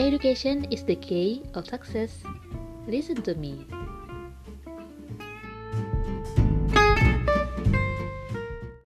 Education is the key of success. Listen to me.